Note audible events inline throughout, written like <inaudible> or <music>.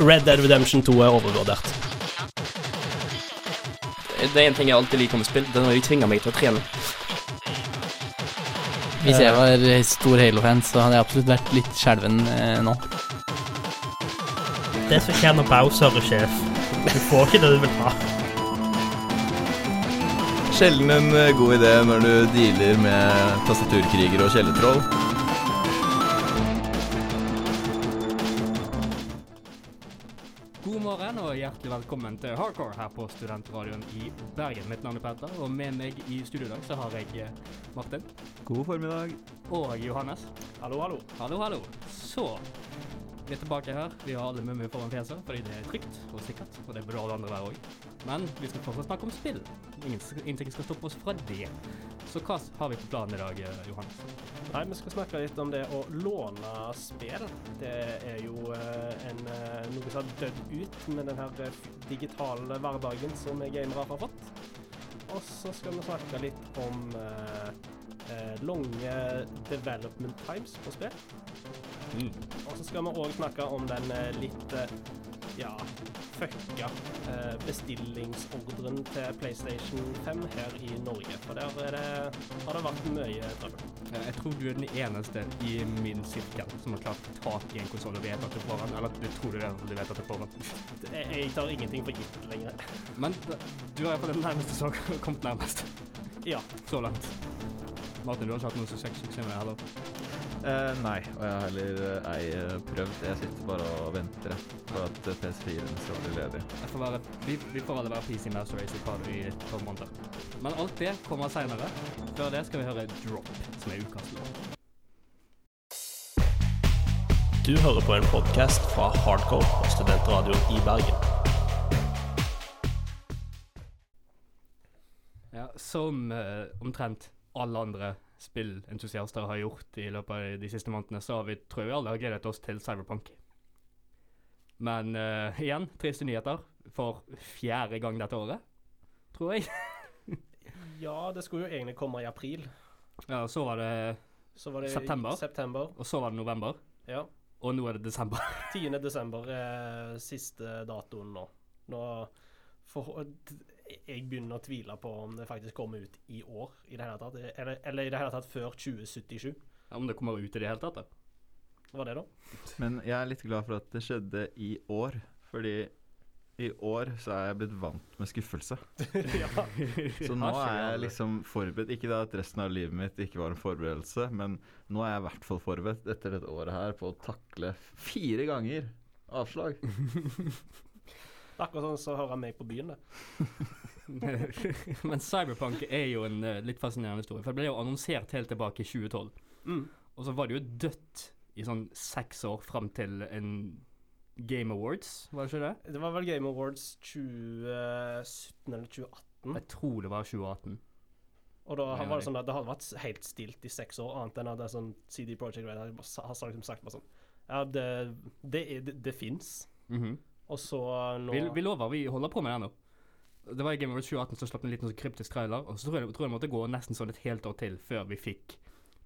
Red Dead Redemption 2 er overvurdert. Det er en ting jeg alltid liker med spill, det er når de tvinger meg til å trene. Hvis jeg var stor Halo-fan, så hadde jeg absolutt vært litt skjelven eh, nå. Det som skjer når Bowser er sjef. Du får ikke det du vil ha. Sjelden en eh, god idé når du dealer med tastaturkrigere og kjellertroll. Hjertelig velkommen til Hardcore her på Studentradioen i Bergen. Mitt navn er Petter, og med meg i studio i dag så har jeg eh, Martin God formiddag. og Johannes. Hallo, hallo. Hallo, hallo. Så vi er tilbake her. Vi har alle mummier foran fjeset fordi det er trygt og sikkert, og det burde alle andre være òg. Men vi skal fortsatt snakke om spill. Ingen, ingenting skal stoppe oss fra det. Så hva har vi på planen i dag, eh, Johannes? Nei, vi skal snakke litt om det å låne spill. Det er jo eh, en, eh, noe som har dødd ut med den her digitale hverdagen som gamere har fått. Og så skal vi snakke litt om eh, lange development times på spill. Og så skal vi òg snakke om den litt ja, fucka eh, bestillingsordren til PlayStation 5 her i Norge. For der er det, har det vært mye trøbbel. Eh, Jeg tror du er den eneste i min sirkel som har klart tak i en konsoll og vet at du får den. Eller du tror du vet at du vet at du får den. Jeg, tar ingenting for gitt lenger. Men du har iallfall den nærmeste som har kommet nærmest Ja. så langt. Martin, du har ikke hatt noe suksess sexy med det heller? Eh, nei, og jeg har heller uh, ei eh, prøvd. Jeg sitter bare og venter på at eh, PS4-en skal bli ledig. Jeg får være, vi, vi får alle være PC Master Race i et par, i måneder. Men alt det kommer seinere. Før det skal vi høre Drop, som er ukas låt. Du hører på en podkast fra Hardcore og Studentradioen i Bergen. Ja, som uh, omtrent alle andre spillentusiaster har gjort i løpet av de siste månedene, så har vi, tror jeg vi alle har gledet oss til Cyberpunk. Men uh, <laughs> igjen, triste nyheter for fjerde gang dette året, tror jeg. <laughs> ja, det skulle jo egentlig komme i april. Ja, så var det Så var det September. september. Og så var det november. Ja. Og nå er det desember. <laughs> 10. desember er siste datoen nå. Nå for, Jeg begynner å tvile på om det faktisk kommer ut i år i det hele tatt. Eller, eller i det hele tatt før 2077. Ja, Om det kommer ut i det hele tatt, da. Hva var det, da? Men jeg er litt glad for at det skjedde i år, fordi i år så er jeg blitt vant med skuffelse. <laughs> ja. Så nå er jeg liksom forberedt. Ikke da at resten av livet mitt ikke var en forberedelse, men nå er jeg i hvert fall forberedt etter dette året her på å takle fire ganger avslag. <laughs> Akkurat sånn som så hører meg på byen, det. <laughs> Men Cyberpunk er jo en uh, litt fascinerende historie. For det ble jo annonsert helt tilbake i 2012. Mm. Og så var det jo dødt i sånn seks år fram til en Game Awards, var det ikke det? Det var vel Game Awards 2017 eller 2018. Jeg tror det var 2018. Og da var det det- sånn at det hadde vært helt stilt i seks år, annet enn at det er sånn CD Projekt Red har liksom sagt bare sånn Ja, det, det, er- det, det fins. Mhm. Og så nå vi, vi lover, vi holder på med det ennå. Det var i Game Awards 2018 så slapp en liten sånn kryptisk trailer, og så tror jeg, tror jeg det måtte gå nesten sånn et helt år til før vi fikk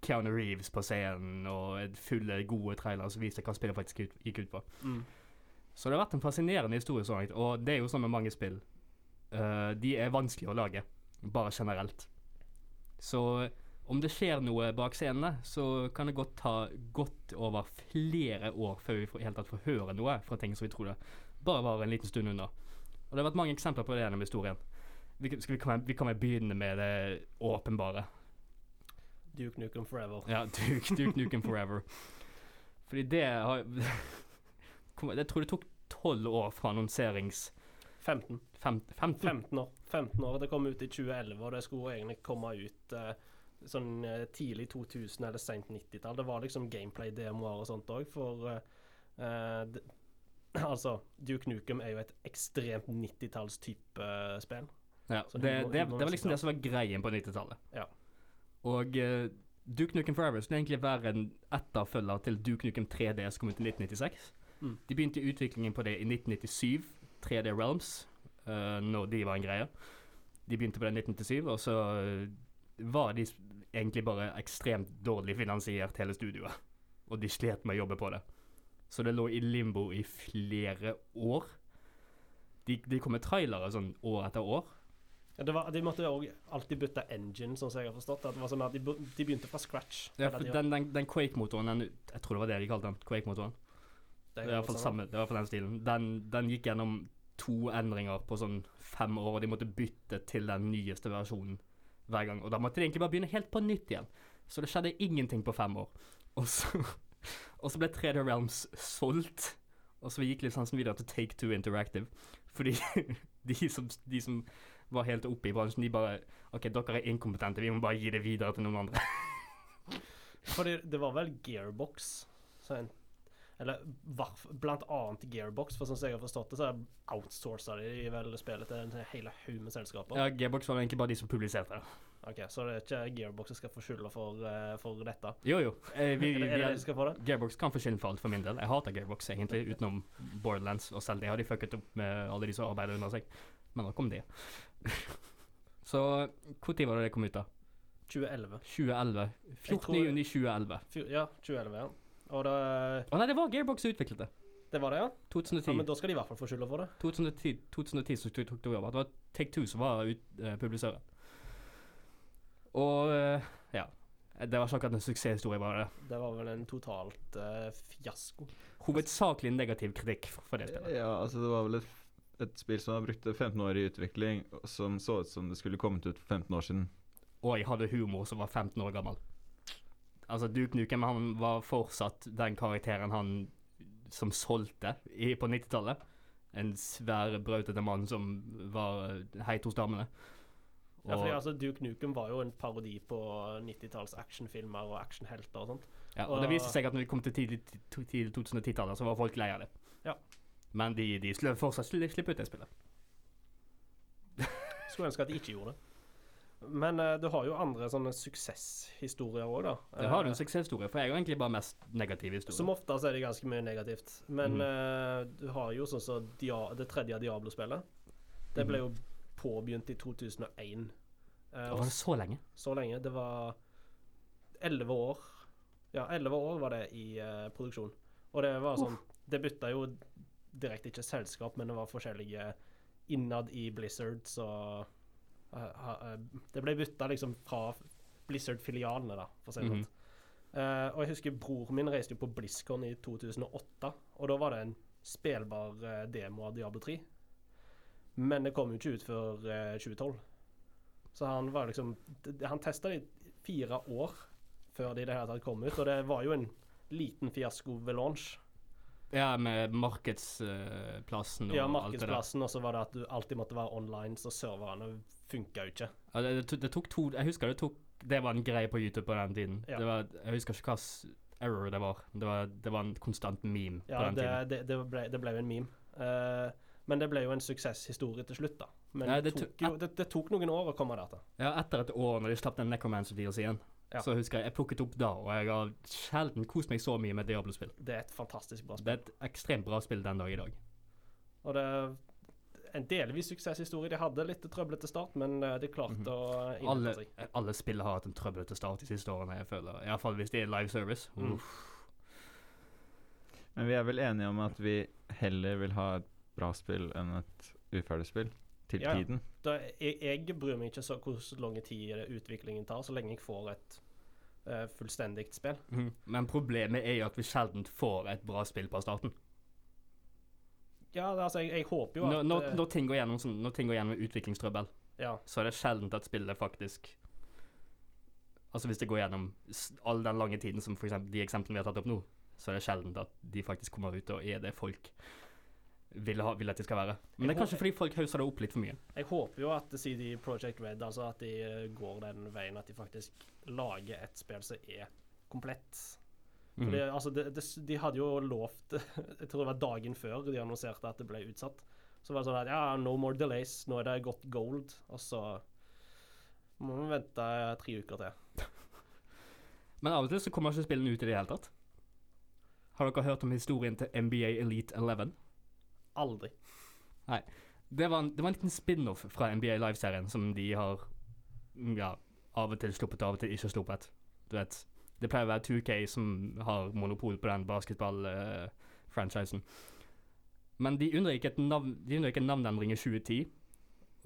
Keanu Reeves på scenen og fulle, gode trailere som viste hva spillet faktisk ut, gikk ut på. mm. Så det har vært en fascinerende historie, så langt, og det er jo sånn med mange spill. Uh, de er vanskelig å lage, bare generelt. Så om det skjer noe bak scenene, så kan det godt ta godt over flere år før vi får, i hele tatt får høre noe fra ting som vi tror det bare var en liten stund unna. Og det har vært mange eksempler på det gjennom historien. Vi, skal vi, kan, vi kan vel begynne med det åpenbare. Duke Nukem Forever. Ja, Duke, Duke Nukem Forever. Fordi det har <laughs> Jeg tror det tok tolv år fra annonserings... 15. Fem, 15? 15 år. 15 år. Det kom ut i 2011, og det skulle egentlig komme ut eh, sånn eh, tidlig 2000 eller sent 90-tall. Det var liksom gameplay-demoer og sånt òg, for eh, eh, <clears throat> Altså, Duke Nukem er jo et ekstremt 90-talls-type eh, spill. Ja, Så det, det, det var liksom det som var greien på 90-tallet. Ja. Og uh, Duke Nukem Forever skulle egentlig være en etterfølger til Duke Nukem 3D som kom ut i 1996. Mm. De begynte utviklingen på det i 1997, 3D Realms, uh, når de var en greie. De begynte på det i 1997, og så var de egentlig bare ekstremt dårlig finansiert, hele studioet. og de slet med å jobbe på det. Så det lå i limbo i flere år. De, de kom med trailere sånn år etter år. Ja, det var, de måtte jo alltid bytte engine, sånn som jeg har forstått. Det var sånn at de, de begynte fra scratch. Ja, for den, den, den Quake-motoren, jeg tror det var det de kalte den, Quake-motoren. Det fall sånn, samme, det i den stilen. Den, den gikk gjennom to endringer på sånn fem år, og de måtte bytte til den nyeste versjonen hver gang. Og da måtte de egentlig bare begynne helt på nytt igjen. Så det skjedde ingenting på fem år. Og så, og så ble 3D Realms solgt, og så gikk lisensen videre til Take Two Interactive. Fordi <laughs> de som, de som var helt oppe i bransjen, de bare OK, dere er inkompetente, vi må bare gi det videre til noen andre. <laughs> Fordi det var vel Gearbox så en, Eller blant annet Gearbox, for sånn som jeg har forstått det, så outsourca de vel spillet til en hel haug med selskaper. Ja, Gearbox var egentlig bare de som publiserte det. Ok, Så det er ikke Gearbox som skal få skylda for, uh, for dette? Jo, jo. <laughs> Eh, vi, er det, er det de skal få det? Gearbox kan få skylden for alt for min del. Jeg hater Gearbox egentlig, utenom Borderlands, og selv det har de fucket opp med alle de som arbeider under seg. Men nok om det. <laughs> Så når var det det kom ut, da? 2011. 2011. Jeg 14. tror- juni 2011. Fy- Ja, 2011, ja. Og det, Å nei, det var Gearbox som utviklet det. det var det, ja? 2010. ja? Men da skal de i hvert fall få skylda for det. 2010, 2010 så tok det over. Det var Take Two som var ut, eh, publisøren. Og eh, ja. Det var ikke akkurat en suksesshistorie, var det. Det var vel en totalt uh, fiasko. Hovedsakelig negativ kritikk for det spillet. Ja, altså det var vel et, et spill som har brukt 15 år i utvikling, som så ut som det skulle kommet ut for 15 år siden. Og jeg hadde humor som var 15 år gammel. Altså, Duke Nukem han var fortsatt den karakteren han som solgte i, på 90-tallet. En svær, brautete mann som var eh, heit hos damene. Ja, fordi altså Duke Nukem var jo en parodi på 90-talls actionfilmer og actionhelter og sånt. Ja, og det viste seg at når vi kom til tidlig, tidlig 2010-tallet, så var folk lei av det. Ja. Men de, de fortsatt slipper slippe ut det spillet. <laughs> Skulle ønske at de ikke gjorde det. Men uh, du har jo andre sånne suksesshistorier òg, da. Det har du Eh, en suksesshistorie, for jeg har egentlig bare mest negative historier. Som oftest er det ganske mye negativt. Men mm. uh, du har jo sånn som så det tredje Diablo-spillet. Det ble jo påbegynt i 2001. Uh, og var det så lenge? så lenge. Det var elleve år. Ja, elleve år var det i uh, produksjon. Og det var sånn Det bytta jo direkte ikke selskap, men det var forskjellige innad i Blizzard, så uh, eh, Det ble bytta liksom fra Blizzard-filialene, da, for å si det Mhm. sånn. Eh, og jeg husker bror min reiste jo på BlizzCon i 2008, og da var det en spillbar eh, demo av Diablo 3. Men det kom jo ikke ut før eh, 2012. Så han var liksom Han testa det i fire år før det i det hele tatt kom ut, og det var jo en liten fiasko ved launch. Ja, med markedsplassen og Ja, markedsplassen, og så var det at du alltid måtte være online, så serverne funka jo ikke. Ja, det, det, det tok to Jeg husker det tok Det var en greie på YouTube på den tiden. Ja. Det var, jeg husker ikke hva error det var. Det var, det var en konstant meme på den det, tiden. det, det, ble, jo en meme. Eh, men det ble jo en suksesshistorie til slutt, da. Men Ja, det, tok jo, det, det tok noen år å komme der til. Ja, etter et år, når de slapp den Necromancer-deals igjen, Ja. så husker jeg jeg plukket opp da, og jeg har sjelden kost meg så mye med Diablo-spill. Det er et fantastisk bra spill. Det er et ekstremt bra spill den dag i dag. Og det er en delvis suksesshistorie. De hadde litt trøblete start, men eh, de klarte å Mhm. Alle, innrette seg. alle spill har hatt en trøblete start de siste årene, jeg føler. Iallfall hvis de er live service. Mm. Men vi er vel enige om at vi heller vil ha et bra spill enn et uferdig spill? Til Ja, ja. tiden? Da, jeg, jeg bryr meg ikke så hvor lang tid utviklingen tar, så lenge jeg får et uh, fullstendig spill. Mm. Men problemet er jo at vi sjelden får et bra spill på starten. Ja, det, altså, jeg, jeg håper jo at Når, når, eh, når, ting går gjennom, sånn, når ting går gjennom utviklingstrøbbel, Ja, så er det sjelden at spillet faktisk Altså hvis det går gjennom all den lange tiden som for eksempel de eksemplene vi har tatt opp nå, så er det sjelden at de faktisk kommer ut og er det folk vil, ha, vil at de skal være. Men det er kanskje fordi folk hauser det opp litt for mye. jeg håper jo at CD Project Red altså at de eh, går den veien at de faktisk lager et spill som er komplett. Mhm. Fordi, altså, de, de, de hadde jo lovt <laughs> Jeg tror det var dagen før de annonserte at det ble utsatt. Så var det sånn at ja, no more delays, nå er det gått gold. Og så må vi vente tre uker til. <laughs> Men av og til så kommer ikke spillene ut i det hele tatt. Har dere hørt om historien til NBA Elite 11? Aldri. Det var en, det var en liten spin-off fra NBA Live-serien som de har ja, av og til sluppet, av og til ikke sluppet. Du vet, Det pleier å være 2K som har monopol på den basketball-franchisen. Men de unngikk navn, en navneendring i 2010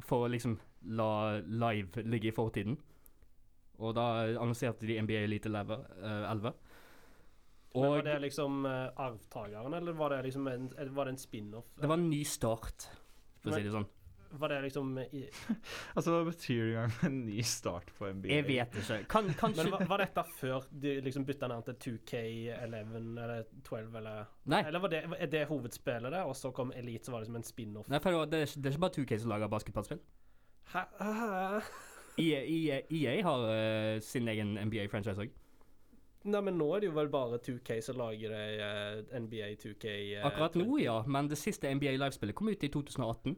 for å liksom la live ligge i fortiden. Og da annonserte de NBA Elite 11. Uh, 11. Men var det liksom uh, arvtakeren, eller var det liksom en, var det en spin-off? det var en ny start, for å si det sånn. Var det liksom i, <laughs> Altså, hva betyr det engang en ny start på NBA? Jeg vet ikke. Kan, <laughs> kanskje Men var, var dette før de liksom bytta navn til 2K11 eller 12, eller Nei. Eller var det, er det hovedspillet, det, og så kom Elite, så var det liksom en spin-off? Nei, for det, er, det er ikke bare 2K som lager basketballspill. Hæ? <laughs> Hæ? EA, EA, EA har uh, sin egen NBA-franchise òg. Nei, men nå er det jo vel bare 2K som lager det uh, NBA 2K uh, Akkurat nå, ja. Men det siste NBA Live-spillet kom ut i 2018.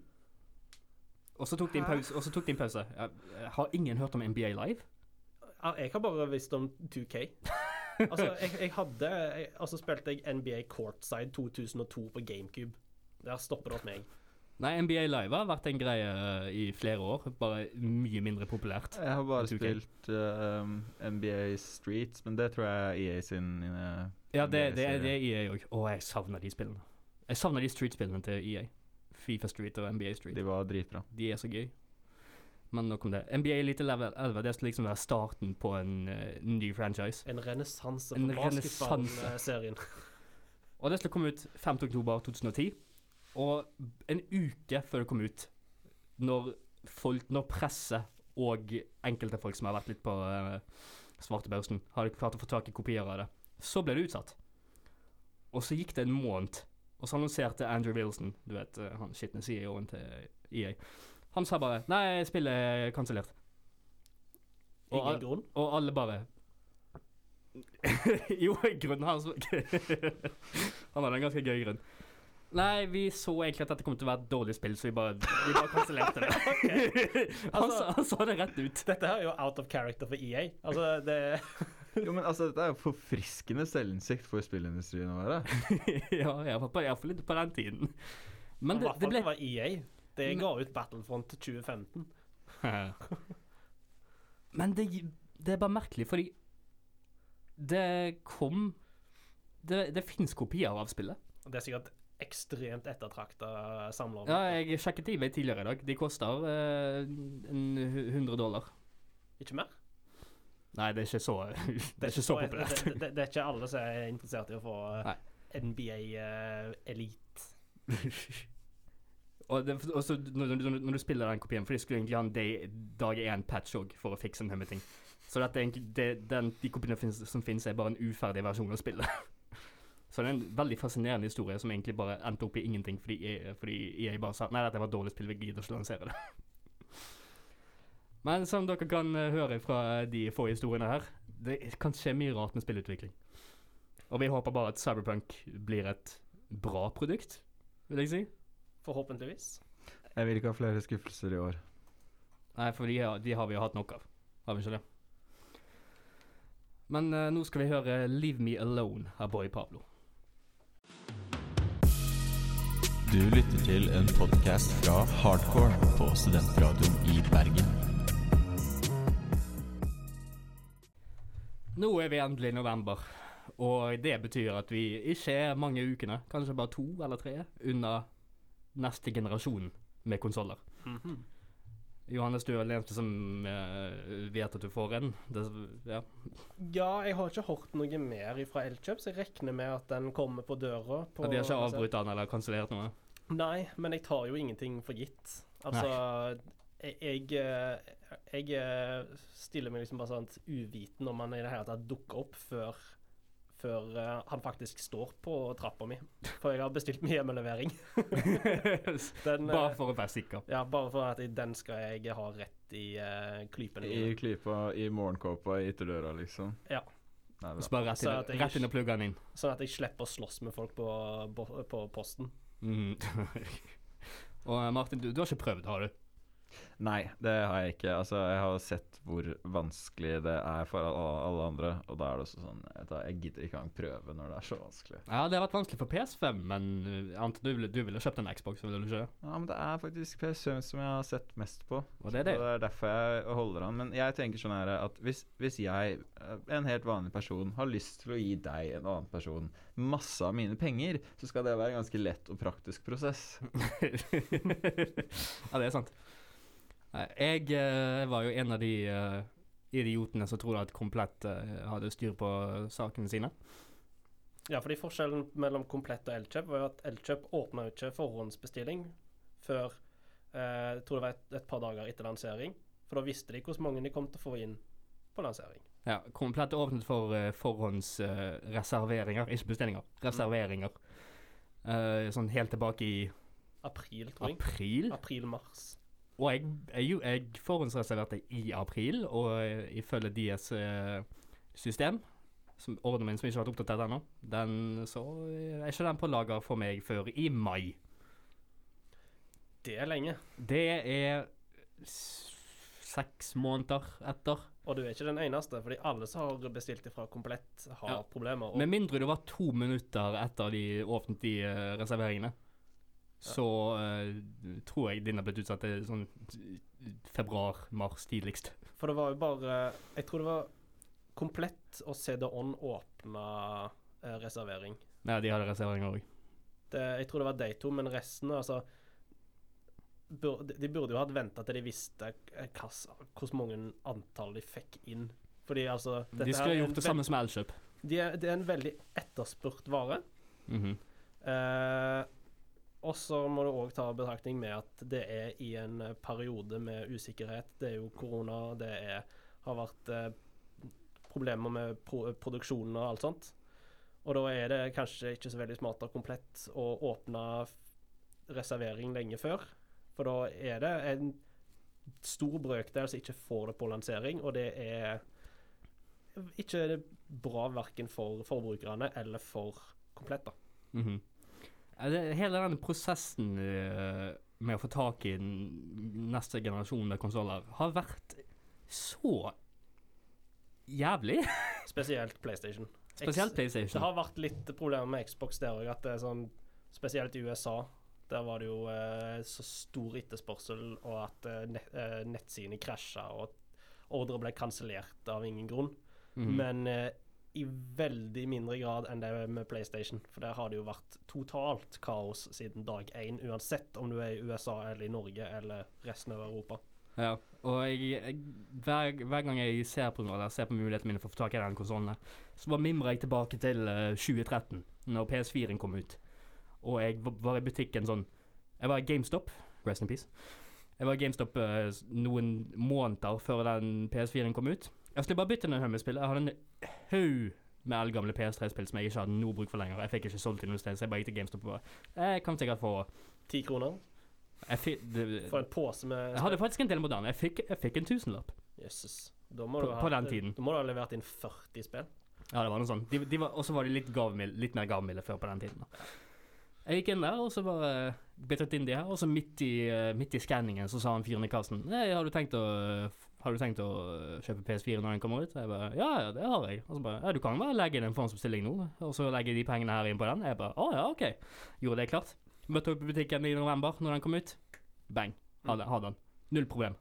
Og så tok de en pause. Og så tok de en pause. Har ingen hørt om NBA Live? Jeg har bare visst om 2K. <laughs> altså, jeg, jeg hadde jeg, Altså spilte jeg NBA Courtside 2002 på GameCube. Der stopper det opp meg. Nei, NBA Live har vært en greie eh, i flere år. Bare mye mindre populært. Jeg har bare spilt uh, NBA Streets, men det tror jeg er EA sin uh, Ja, det, det, er, det er EA òg. Å, jeg savner de spillene. Jeg savner de Street-spillene til EA. Fifa Street og NBA Street. De var dritbra. De er så gøy. Men nok om det. NBA Elite Level 11 det skal liksom være starten på en eh, ny franchise. En renessanse En for basketballserien. <laughs> Og det skal komme ut 5. oktober 2010. Og en uke før det kom ut, når folk, når presse og enkelte folk som har vært litt på uh, svartebørsen, hadde klart å få tak i kopier av det, så ble det utsatt. Og så gikk det en måned, og så annonserte Andrew Wilson, du vet, eh, han skitne CEO-en til EA, han sa bare 'Nei, spillet er kansellert'. Og Ingen grunn. Og alle bare <laughs> Jo, grunnen hans <laughs> Han hadde en ganske gøy grunn. Nei, vi så egentlig at dette kom til å være et dårlig spill, så vi bare, vi bare kansellerte det. <laughs> <laughs> han, Altså- sa, han sa det rett ut. Dette her er jo out of character for EA. Altså, det <laughs> Jo, men altså, dette er jo forfriskende selvinnsikt for spillindustrien å være. ja, iallfall litt på den tiden. Men I det, det ble for EA. Det ga ut Battlefront 2015. Men det, det er bare merkelig, fordi det kom Det, det fins kopier av spillet. Det er sikkert ekstremt ettertrakta samler. Ja, jeg sjekket eBay tidligere i dag. De koster eh, 100 dollar. Ikke mer? Nei, det er ikke så, <laughs> det er ikke så populært. Det, det, det er ikke alle som er interessert i å få eh, Nei. NBA eh, Elite. <laughs> og det, og så når, når, når du spiller den kopien, for de skulle egentlig ha en day, dag én-patch òg for å fikse en haug med ting. Så dette det, den, de kopiene som finnes, er bare en uferdig versjon av spillet. <laughs> Så det er en veldig fascinerende historie som egentlig bare endte opp i ingenting fordi jeg, fordi jeg bare sa Nei, dette var et dårlig spill, vi gidder ikke lansere det. <laughs> Men som dere kan eh, høre fra de få historiene her, det kan skje mye rart med spillutvikling. Og vi håper bare at Cyberpunk blir et bra produkt, vil jeg si. Forhåpentligvis. Jeg vil ikke ha flere skuffelser i år. Nei, for de, har- de har vi jo hatt nok av. Har vi ikke det? Men uh, nå skal vi høre 'Leave Me Alone' av Boy Pablo. Du lytter til en podkast fra Hardcore på Studentradioen i Bergen. Nå er vi endelig i november, og det betyr at vi ikke er mange ukene, kanskje bare to eller tre, unna neste generasjon med konsoller. Mhm. Johannes, du er den eneste som uh, vet at du får en. Det, ja. Ja, jeg har ikke hørt noe mer fra Elkjøp, så jeg regner med at den kommer på døra. På, ja, de har ikke avbrutt den eller kansellert noe? Nei, men jeg tar jo ingenting for gitt. Altså jeg, jeg, eh, jeg eh, stiller meg liksom bare sånn uviten om han i det hele tatt dukker opp før, før eh, han faktisk står på trappa mi. For jeg har bestilt meg hjemmelevering. <laughs> Den, Bare eh, for å være sikker. Ja, bare for at den skal jeg ha rett i uh, klypen. I klypa, i morgenkåpa, i ytterdøra, liksom. Ja. Nei, Så bare rett inn, at rett inn og plugge den inn. Sånn at jeg slipper å slåss med folk på, på, på posten. Mm. <laughs> og eh, Martin, du, du har ikke prøvd, har du? Nei, det har jeg ikke. Altså, jeg har sett hvor vanskelig det er for alle, alle andre, og da er det også sånn du Jeg gidder ikke engang prøve når det er så vanskelig. Ja, det har vært vanskelig for PS5, men Ante, du ville, du ville kjøpt en Xbox, ville du ikke? Ja, men det er faktisk PS5 som jeg har sett mest på. Og det er det. Og det er derfor jeg holder an. Men jeg tenker sånn her at hvis, hvis jeg, eh, en helt vanlig person, har lyst til å gi deg, en annen person, masse av mine penger, så skal det være en ganske lett og praktisk prosess. <laughs> ja, det er sant. Nei, Jeg eh, var jo en av de eh, idiotene som trodde at Komplett eh, hadde styr på sakene sine. Ja, fordi forskjellen mellom Komplett og Elkjøp var jo at Elkjøp åpna jo ikke forhåndsbestilling før eh, jeg tror det var et, et par dager etter lansering. For da visste de hvor mange de kom til å få inn på lansering. Ja, Komplett åpnet for uh, forhåndsreserveringer, ikke bestillinger. Reserveringer. Uh, sånn helt tilbake i April, tror jeg. april. April-mars. Og jeg, jeg, jeg forhåndsreserverte i april, og eh, ifølge deres eh, system, som ordenen min som ikke har vært oppdatert ennå, den så er ikke den på lager for meg før i mai. Det er lenge. Det er seks måneder etter. Og du er ikke den eneste, fordi alle som har bestilt ifra Komplett, har Ja. problemer. Med mindre det var to minutter etter de åpnet de eh, reserveringene, så uh, tror jeg den har blitt utsatt til sånn februar-mars tidligst. For det var jo bare Jeg tror det var Komplett og CD On åpna eh, reservering. Nei, de hadde reservering òg. Jeg tror det var de to, men resten altså bur, de, de burde jo hatt venta til de visste eh, hvor mange antall de fikk inn. Fordi altså De skulle gjort det samme som Elkjøp. Det er, det er en veldig etterspurt vare. Mhm. Eh, og så må du òg ta betraktning med at det er i en eh, periode med usikkerhet. Det er jo korona, det er, har vært eh, problemer med pro produksjonen og alt sånt. Og da er det kanskje ikke så veldig smart og komplett å åpne reservering lenge før. For da er det en stor brøkdel som ikke får det på lansering, og det er ikke bra verken for forbrukerne eller for komplett, da. Ja, det, hele den prosessen eh, med å få tak i neste generasjon med konsoller har vært så jævlig. <laughs> Spesielt PlayStation. Spesielt PlayStation. Det har vært litt problemer med Xbox der òg, at det er sånn Spesielt i USA. Der var det jo eh, så stor etterspørsel, og at eh, eh, nettsidene krasja, og ordre ble kansellert av ingen grunn. Mm. Men eh, i veldig mindre grad enn det med PlayStation. For der har det jo vært totalt kaos siden dag én, uansett om du er i USA eller i Norge eller resten av Europa. Ja, og jeg, jeg, hver, hver gang jeg ser på noe, ser på mulighetene mine for å få tak i den konsollen, så bare mimrer jeg tilbake til uh, 2013, når PS4-en kom ut. Og jeg var i butikken sånn Jeg var i GameStop, rest in peace. Jeg var i GameStop uh, noen måneder før den PS4-en kom ut. Jeg skulle bare bytte den med spill. Jeg hadde en haug med eldgamle PS3-spill som jeg ikke hadde noe bruk for lenger. Jeg fikk ikke solgt til noe sted, så jeg bare gikk til GameStop og bare Jeg kan sikkert få Ti kroner fi, det, for en pose med jeg hadde faktisk en del moderne. Jeg fikk, jeg fikk en tusenlapp. Jøsses. Da må På- du ha på den tiden. Da må du ha levert inn 40 spill. Ja, det var noe sånt. Og så var de litt, gavmilde, litt mer gavmilde før på den tiden. Da. Jeg gikk inn der, og så bare byttet inn de her, og så midt i, eh, midt i skanningen så sa han fyren i kassen Nei, har du tenkt å har du tenkt å eh, kjøpe PS4 når den kommer ut? Jeg bare, ja, ja, det har jeg. Og så bare, ja, du kan bare legge inn en forhåndsbestilling nå, og så legge de pengene her inn på den. Jeg bare, å ja, ok. Gjorde det klart. Møtte opp i butikken i november når den kom ut. Bang. Hadde, hadde den. Null problem.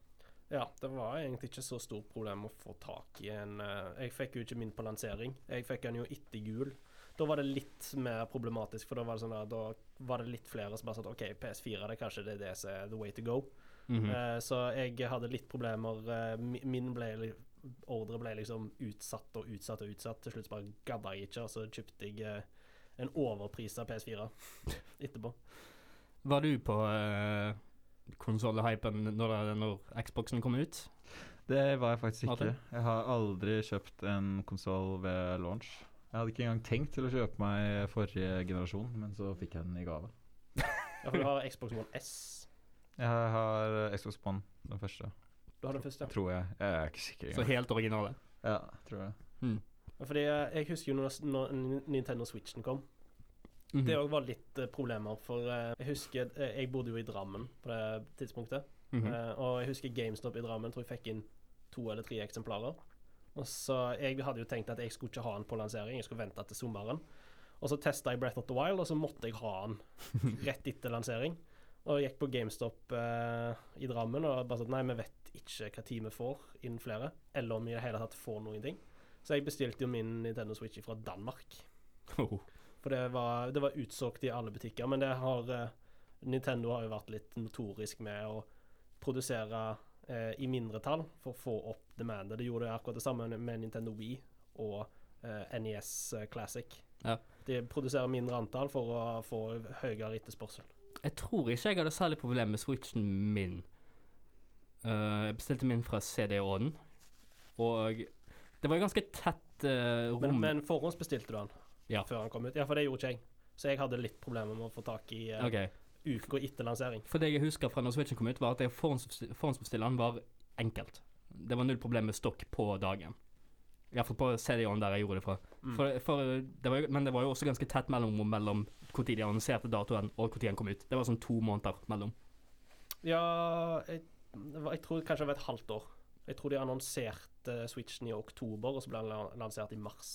Ja, det var egentlig ikke så stort problem å få tak i en eh, Jeg fikk jo ikke min på lansering. Jeg fikk den jo etter jul. Da var det litt mer problematisk, for da var det sånn da var det litt flere som bare sa OK, PS4 det er kanskje det, det som er the way to go. Mhm. Eh, så jeg hadde litt problemer. eh, min ble ordre ble liksom utsatt og utsatt og utsatt. Til slutt så bare gadda jeg ikke, og så kjøpte jeg eh, en overprisa PS4 <laughs> etterpå. Var du på uh, konsollhypen når, når Xboxen kom ut? Det var jeg faktisk ikke. Jeg har aldri kjøpt en konsoll ved launch. Jeg hadde ikke engang tenkt til å kjøpe meg forrige generasjon, men så fikk jeg den i gave. Ja, for du har Xbox One S. Jeg har Xbox One, den første. Du har den første. Tror jeg. Jeg er ikke sikker Så engang. helt originale. Ja, tror jeg. Hmm. Fordi eh, jeg husker jo når, når Nintendo Switchen kom. Mhm. Det òg var litt uh, problemer, for uh, jeg husker uh, Jeg bodde jo i Drammen på det tidspunktet. Mhm. Eh, og jeg husker GameStop i Drammen tror jeg fikk inn to eller tre eksemplarer. Og så Jeg hadde jo tenkt at jeg skulle ikke ha den på lansering, jeg skulle vente til sommeren. Og så testa jeg Breath of the Wild, og så måtte jeg ha den <laughs> rett etter lansering. Og jeg gikk på GameStop eh, i Drammen og bare sånn Nei, vi vet ikke hva tid vi får innen flere, eller om vi i det hele tatt får noen ting. Så jeg bestilte jo min Nintendo Switch fra Danmark. Oh. For det var, det var utsolgt i alle butikker. Men det har eh, Nintendo har jo vært litt notorisk med å produsere eh, i mindre tall for å få opp demandet. Det gjorde akkurat det samme med Nintendo Wii og eh, NES Classic. Ja. De produserer mindre antall for å få høyere etterspørsel. Jeg tror ikke jeg hadde særlig problem med switchen min. Uh, jeg bestilte min fra CD-ånden, og det var ganske tett uh, rom. Men, men forhåndsbestilte du den Ja. før han kom ut? Ja, for det gjorde ikke jeg. Så jeg hadde litt problemer med å få tak i uh, okay. uka etter lansering. For det jeg husker fra når switchen kom ut, var at jeg forhåndsbestille den var enkelt. Det var null problem med stokk på dagen. Iallfall på CD-ånden der jeg gjorde det fra. Mm. For, for det var men det var jo også ganske tett mellom mellom når de annonserte datoen og når den kom ut. Det var sånn to måneder mellom. Ja, jeg, jeg tror kanskje det var et halvt år. Jeg tror de annonserte Switchen i oktober, og så ble den lansert i mars.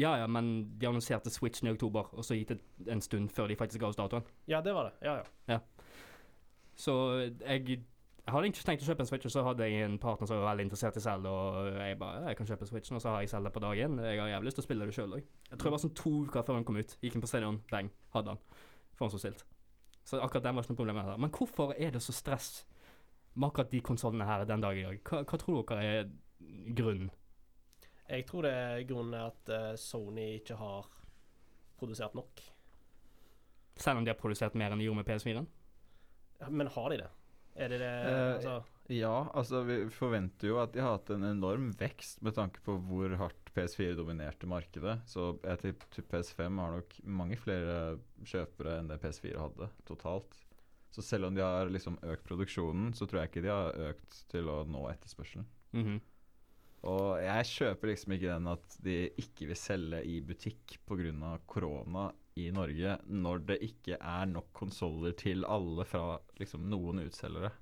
Ja ja, men de annonserte switchen i oktober, og så gikk det en stund før de faktisk ga oss datoen. Ja, det var det. Ja, ja. Så jeg, jeg hadde ikke tenkt å kjøpe en Switch, og så hadde jeg en partner som var veldig interessert i Zelda, og jeg bare jeg kan kjøpe Switchen, og så har jeg Zelda på dagen. Jeg har jævlig lyst til å spille det sjøl òg. Jeg tror det var sånn to uker før den kom ut. Gikk inn på stadion, bang, hadde den. Forhåndsbestilt. Så akkurat den var ikke noe problem. Her. Men hvorfor er det så stress med akkurat de konsollene her den dag i dag? Hva, hva tror dere er grunnen? Jeg tror det er grunnen er at eh, Sony ikke har produsert nok. Selv om de har produsert mer enn de gjorde med PS4-en? Men har de det? Er det det Eh, altså, Ja, altså vi forventer jo at de har hatt en enorm vekst med tanke på hvor hardt PS4 dominerte markedet. Så jeg tipper PS5 har nok mange flere kjøpere enn det PS4 hadde totalt. Så selv om de har liksom økt produksjonen, så tror jeg ikke de har økt til å nå etterspørselen. Mhm. Og jeg kjøper liksom ikke den at de ikke vil selge i butikk pga. korona i Norge, når det ikke er nok konsoller til alle fra liksom noen utselgere.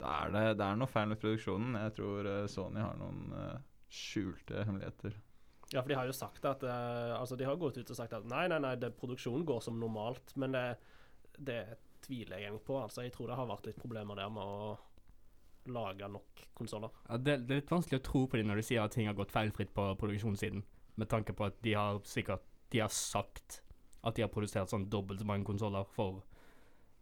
Da er det, det er noe feil med produksjonen. Jeg tror eh, Sony har noen uh, skjulte hemmeligheter. Ja, for de har jo sagt at uh, Altså, de har gått ut og sagt at nei, nei, nei, det, produksjonen går som normalt. Men det, det tviler jeg egentlig på. Altså, jeg tror det har vært litt problemer der med å lage nok konsoller. Ja, det, det er litt vanskelig å tro på dem når de sier at ting har gått feilfritt på produksjonssiden, med tanke på at de har sikkert De har sagt at de har produsert sånn dobbelt så mange konsoller for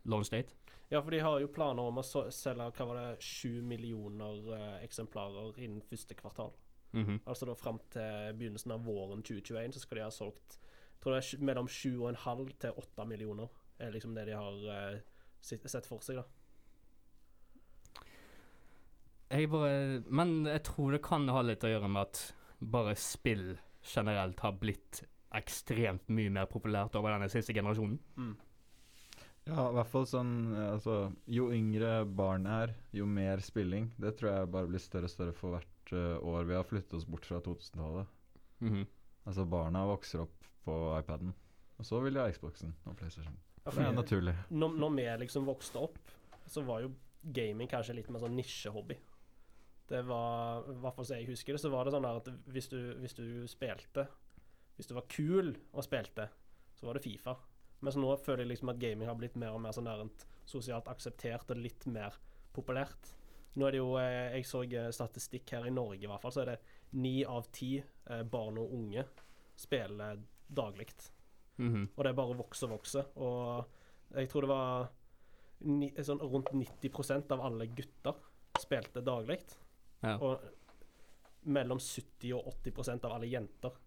launch date. Ja, for de har jo planer om å selge hva var det, sju millioner eh, eksemplarer innen første kvartal. Mhm. Altså da fram til begynnelsen av våren 2021 så skal de ha solgt jeg tror det er mellom 7,5 til 8 millioner. er liksom det de har eh, sett for seg, da. Jeg bare Men jeg tror det kan ha litt å gjøre med at bare spill generelt har blitt ekstremt mye mer populært over denne siste generasjonen. Ja, i hvert fall sånn Altså, jo yngre barn er, jo mer spilling. Det tror jeg bare blir større og større for hvert uh, år vi har flyttet oss bort fra 2000-tallet. Mhm. Altså, barna vokser opp på iPaden, og så vil de ha Xboxen og PlayStation. Ja, Det er naturlig. når, når vi liksom vokste opp, så var jo gaming kanskje litt mer sånn nisjehobby. Det var, i hvert fall som jeg husker det, så var det sånn der at hvis du, hvis du spilte Hvis du var kul og spilte, så var det Fifa. Mens nå føler jeg liksom at gaming har blitt mer og mer sånn der sosialt akseptert og litt mer populært. Nå er det jo eh, Jeg så eh, statistikk her i Norge, i hvert fall, så er det ni av ti eh, barn og unge spiller daglig. Mhm. Og det er bare vokser og vokser. Og jeg tror det var ni, sånn rundt 90% av alle gutter spilte daglig. Ja. Og mellom 70 og 80% av alle jenter.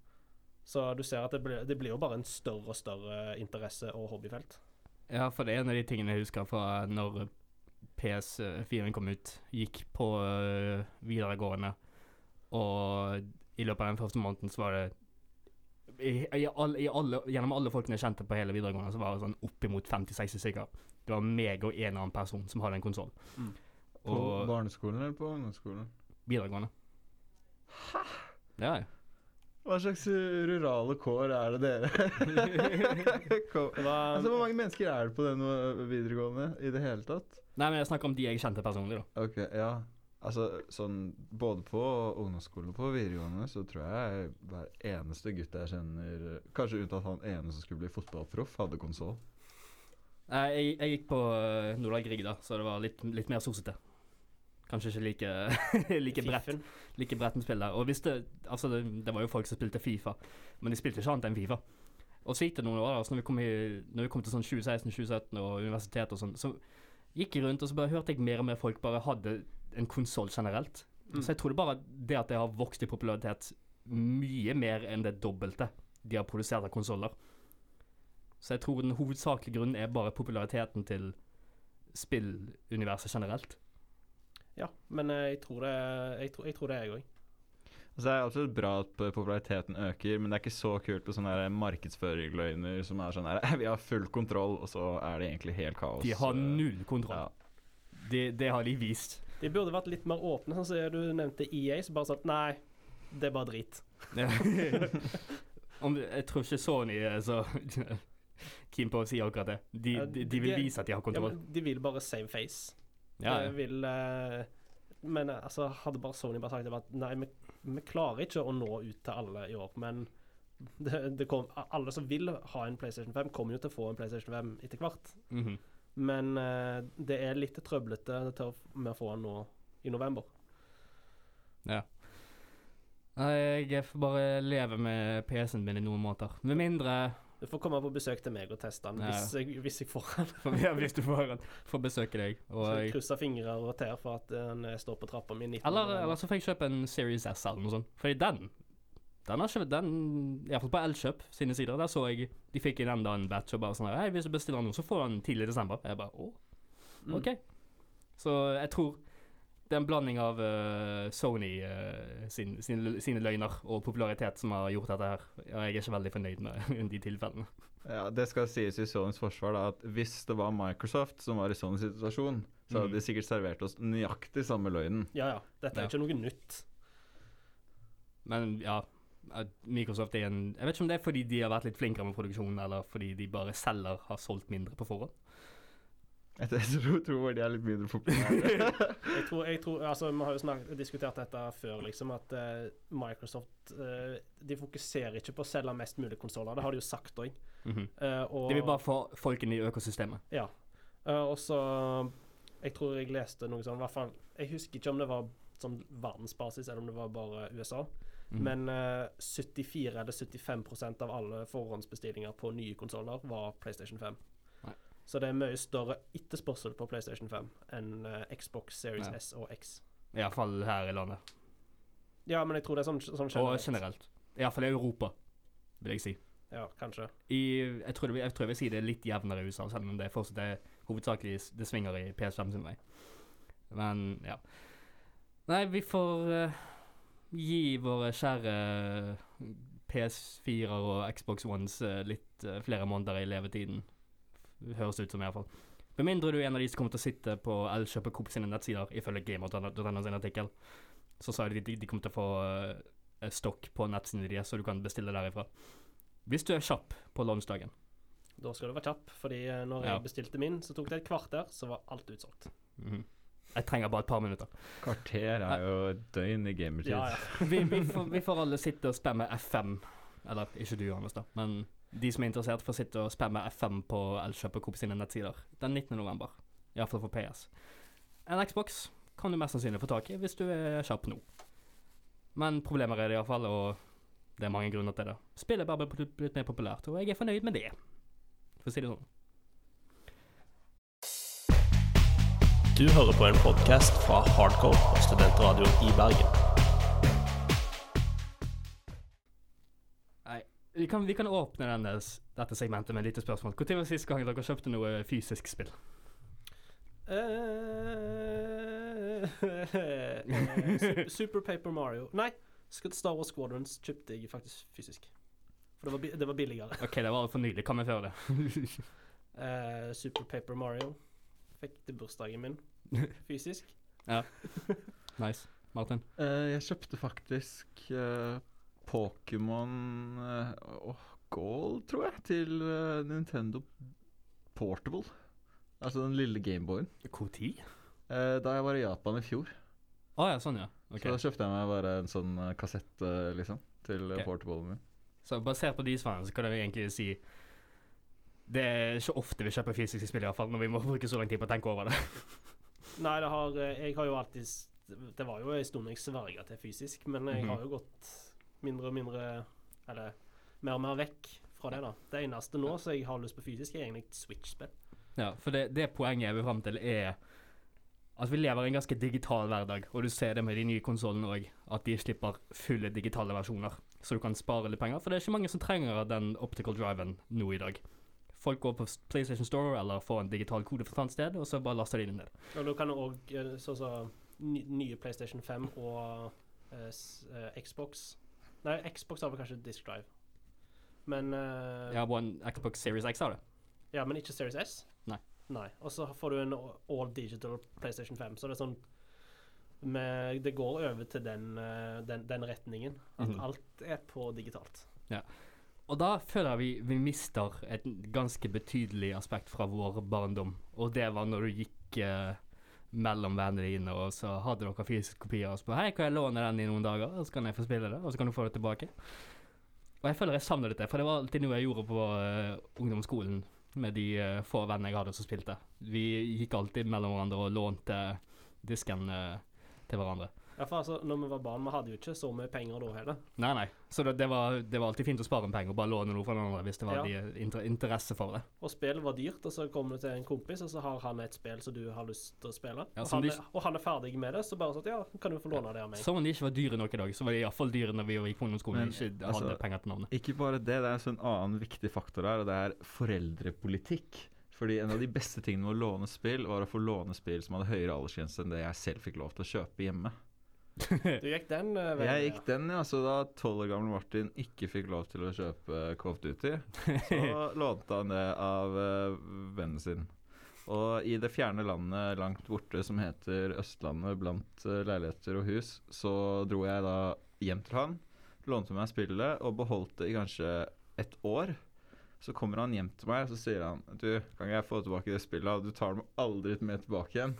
Så du ser at det blir, det blir jo bare en større og større interesse og hobbyfelt. Ja, for det er en av de tingene jeg husker fra når PS4 kom ut. Gikk på øh, videregående, og i løpet av den første måneden så var det i, i, alle, i alle, Gjennom alle folkene jeg kjente på hele videregående, så var det sånn oppimot 50-60 stykker. Det var meg og en annen person som hadde en konsoll. Mm. På barneskolen eller på ungdomsskolen? videregående. Hæ? Ja, ja. Hva slags rurale kår er det dere <laughs> Altså, Hvor mange mennesker er det på den videregående i det hele tatt? Nei, men jeg snakker om de jeg kjente personlig, da. Ok, ja. Altså, sånn Både på ungdomsskolen og på videregående så tror jeg hver eneste gutt jeg kjenner Kanskje unntatt han ene som skulle bli fotballproff, hadde konsoll. Jeg, jeg gikk på uh, Nordlag Grieg, da, så det var litt, litt mer sosete. Kanskje ikke like, <laughs> like bredt like bredt med spill der. Og hvis det, altså det, det var jo folk som spilte Fifa, men de spilte ikke annet enn Fifa. Og så gikk det noen år, da, når vi kom, i, når vi kom til sånn 2016-2017 og universitet og sånn, så gikk jeg rundt og så bare hørte jeg mer og mer folk bare hadde en konsoll generelt. Mm. Så jeg tror det bare det at det har vokst i popularitet mye mer enn det dobbelte de har produsert av konsoller. Så jeg tror den hovedsakelige grunnen er bare populariteten til spilluniverset generelt. Ja, men eh, jeg tror det Jeg tror, jeg tror det, jeg òg. Altså, det er absolutt bra at populariteten øker, men det er ikke så kult med sånne der markedsføringløgner som er sånn her <laughs> Vi har full kontroll, og så er det egentlig helt kaos. De har Eh, null kontroll. Ja. Det, det har de vist. De burde vært litt mer åpne, sånn som du nevnte EA. som bare satt Nei, det er bare drit. <laughs> Om, jeg tror ikke Sony er så <laughs> keen på å si akkurat det. De, de, de vil vise at de har kontroll. Ja, de vil bare save face. Ja, ja. vil eh, Men eh, altså, hadde bare Sony bare sagt at nei, vi, vi klarer ikke å nå ut til alle i år, men det, det kom, alle som vil ha en PlayStation 5, kommer jo til å få en PlayStation 5 etter hvert. Mhm. Men eh, det er litt trøblete til å, med å få den nå i november. ja. Jeg får bare leve med PC-en min i noen måneder. Med mindre Du får komme på besøk til meg og teste den Ja. hvis, jeg, hvis jeg får den. ja, Hvis du får, den. får besøke deg. Så jeg krysser fingre og tær for at den eh, står på trappa mi eller, eller så får jeg kjøpe en Series S eller noe sånt. Fordi den den har ikke den Iallfall på Elkjøp sine sider. Der så jeg de fikk inn enda en batch og bare sånn Hei, hvis du bestiller nå, så får du den tidlig i desember. Jeg bare å, Mm. OK. Så jeg tror det er en blanding av uh, Sony uh, sin, sine, sine løgner og popularitet som har gjort dette her. Ja, jeg er ikke veldig fornøyd med <laughs> de tilfellene. Ja, Det skal sies i Sonys forsvar da, at hvis det var Microsoft som var i Sonys situasjon, så hadde Mm. de sikkert servert oss nøyaktig samme løgnen. Ja, ja. Dette er Ja. ikke noe nytt. Men ja, at Microsoft er en Jeg vet ikke om det er fordi de har vært litt flinkere med produksjonen, eller fordi de bare selger har solgt mindre på forhånd. Jeg <laughs> tror, de er litt mindre populære. <laughs> Jeg tror, jeg tror, altså Vi har jo snakket, diskutert dette før, liksom, at uh, Microsoft uh, De fokuserer ikke på å selge mest mulig konsoller. Det har de jo sagt òg. Mm -hmm. uh, De vil bare få folkene i økosystemet. Ja. Eh, og så Jeg tror jeg leste noe sånn, i hvert fall Jeg husker ikke om det var sånn verdensbasis, eller om det var bare USA. Mhm. Men uh, 74 eller 75% av alle forhåndsbestillinger på nye konsoller var PlayStation 5. Så det er mye større etterspørsel på PlayStation 5 enn eh, Xbox Series Ja. S og X. Iallfall her i landet. Ja, men jeg tror det er sånn, sånn Og generelt. Iallfall i Europa, vil jeg si. Ja, kanskje. I, jeg, tror det, jeg tror jeg vil si det er litt jevnere i USA, selv om det fortsatt er hovedsakelig det svinger i PS5 sin vei. Men ja. Nei, vi får uh, gi våre kjære PS4-er og Xbox Ones uh, litt uh, flere måneder i levetiden. Høres ut som, iallfall. Med mindre du er en av de som kommer til å sitte på Elkjøp og Coop sine nettsider, ifølge Gamer.no sin artikkel. Så sa de de, de kommer til å få eh, stokk på nettsidene deres, så du kan bestille derifra. Hvis du er kjapp på launchdagen. Da skal du være kjapp, fordi eh, når Ja. jeg bestilte min, så tok det et kvarter, så var alt utsolgt. Mhm. Jeg trenger bare et par minutter. Kvarter er jo et døgn i gamertid. Ja, ja. <laughs> Vi, vi, får, vi får alle sitte og spamme F5. Eller ikke du, Anders, da. Men de som er interessert, får sitte og spamme F5 på Elkjøp og Coop sine nettsider den 19. november. Iallfall for PS. En Xbox kan du mest sannsynlig få tak i hvis du er kjapp nå. Men problemer er det iallfall, og det er mange grunner til det. Spillet er bare blitt mer populært, og jeg er fornøyd med det. For å si det sånn. Du hører på en podkast fra Hardcore og Studentradioen i Bergen. Vi kan, vi kan åpne denne, dette segmentet med et lite spørsmål. Når var sist gang dere kjøpte noe fysisk spill? Eh, <laughs> Super Paper Mario Nei, Star Wars Squadrons kjøpte jeg faktisk fysisk. For det var, det var billigere. OK, det var for nylig. Hva med før det? uh, <laughs> Super Paper Mario fikk til bursdagen min fysisk. <laughs> nice. Martin? Uh, jeg kjøpte faktisk eh, Pokémon uh, Goal, tror jeg, til uh, Nintendo Portable. Altså den lille Gameboyen. Når? Uh, da jeg var i Japan i fjor. Ah ja, sånn ja. Okay. Så da kjøpte jeg meg bare en sånn uh, kassett, uh, liksom, til Ok. okay. portablen min. Så basert på de svarene så kan jeg egentlig si Det er ikke ofte vi kjøper fysiske spill, i hvert fall, når vi må bruke så lang tid på å tenke over det. <laughs> Nei, det har eh, Jeg har jo alltid Det var jo en stund jeg sverga til fysisk, men jeg Mhm. har jo gått mindre og mindre Eller mer og mer vekk fra det, da. Det eneste nå som jeg har lyst på fysisk, er egentlig Switch-spill. Ja, for det, det poenget jeg vil fram til, er at vi lever i en ganske digital hverdag, og du ser det med de nye konsollene òg, at de slipper fulle digitale versjoner, så du kan spare litt penger. For det er ikke mange som trenger den optical driven nå i dag. Folk går på PlayStation Store eller får en digital kode fra et annet sted, og så bare laster de den ned. Og da kan du òg sånn som ny, nye PlayStation 5 og eh, eh, Xbox Nei, Xbox har vel kanskje Disk Drive. Men eh, Ja, en Xbox Series X har det. Ja, men ikke Series S? Nei. Nei. Og så får du en all digital PlayStation 5, så det er sånn med, Det går over til den, eh, den, den retningen. At Mhm. alt er på digitalt. Og da føler jeg vi, vi mister et ganske betydelig aspekt fra vår barndom. Og det var når du gikk eh, mellom vennene dine, og så hadde dere fysiske kopier og på Hei, kan jeg låne den i noen dager, og så kan jeg få spille det, og så kan du få det tilbake. Og jeg føler jeg savner dette, for det var alltid noe jeg gjorde på uh, ungdomsskolen med de uh, få vennene jeg hadde som spilte. Vi gikk alltid mellom hverandre og lånte disken uh, til hverandre. Ja, for altså, når vi var barn, vi hadde jo ikke så mye penger da heller. Nei, nei. Så det, det, var, det var alltid fint å spare en penger og bare låne noe fra noen andre hvis det var Ja. de inter interesse for det. Og spill var dyrt, og så kommer du til en kompis, og så har han et spill som du har lyst til å spille. Ja, og, han de- er, og han er ferdig med det, så bare sånn Ja, kan du få låne det av meg? Som om de ikke var dyre nok i dag, så var de iallfall dyre når vi gikk på ungdomsskolen og ikke altså, hadde penger til navnet. Ikke bare det, det er en annen viktig faktor her, og det er foreldrepolitikk. Fordi en av de beste tingene med å låne spill, var å få låne spill som hadde høyere aldersgrense enn det jeg selv fikk lov til å kjøpe hjemme. Du gikk den uh, veien. Jeg gikk den, ja. Så da tolv år gamle Martin ikke fikk lov til å kjøpe of Duty, så <laughs> lånte han det av uh, vennen sin. Og i det fjerne landet langt borte som heter Østlandet, blant uh, leiligheter og hus, så dro jeg da hjem til han, lånte meg spillet og beholdt det i kanskje et år. Så kommer han hjem til meg og så sier han Du, kan jeg få tilbake det spillet? Du tar det aldri med tilbake igjen.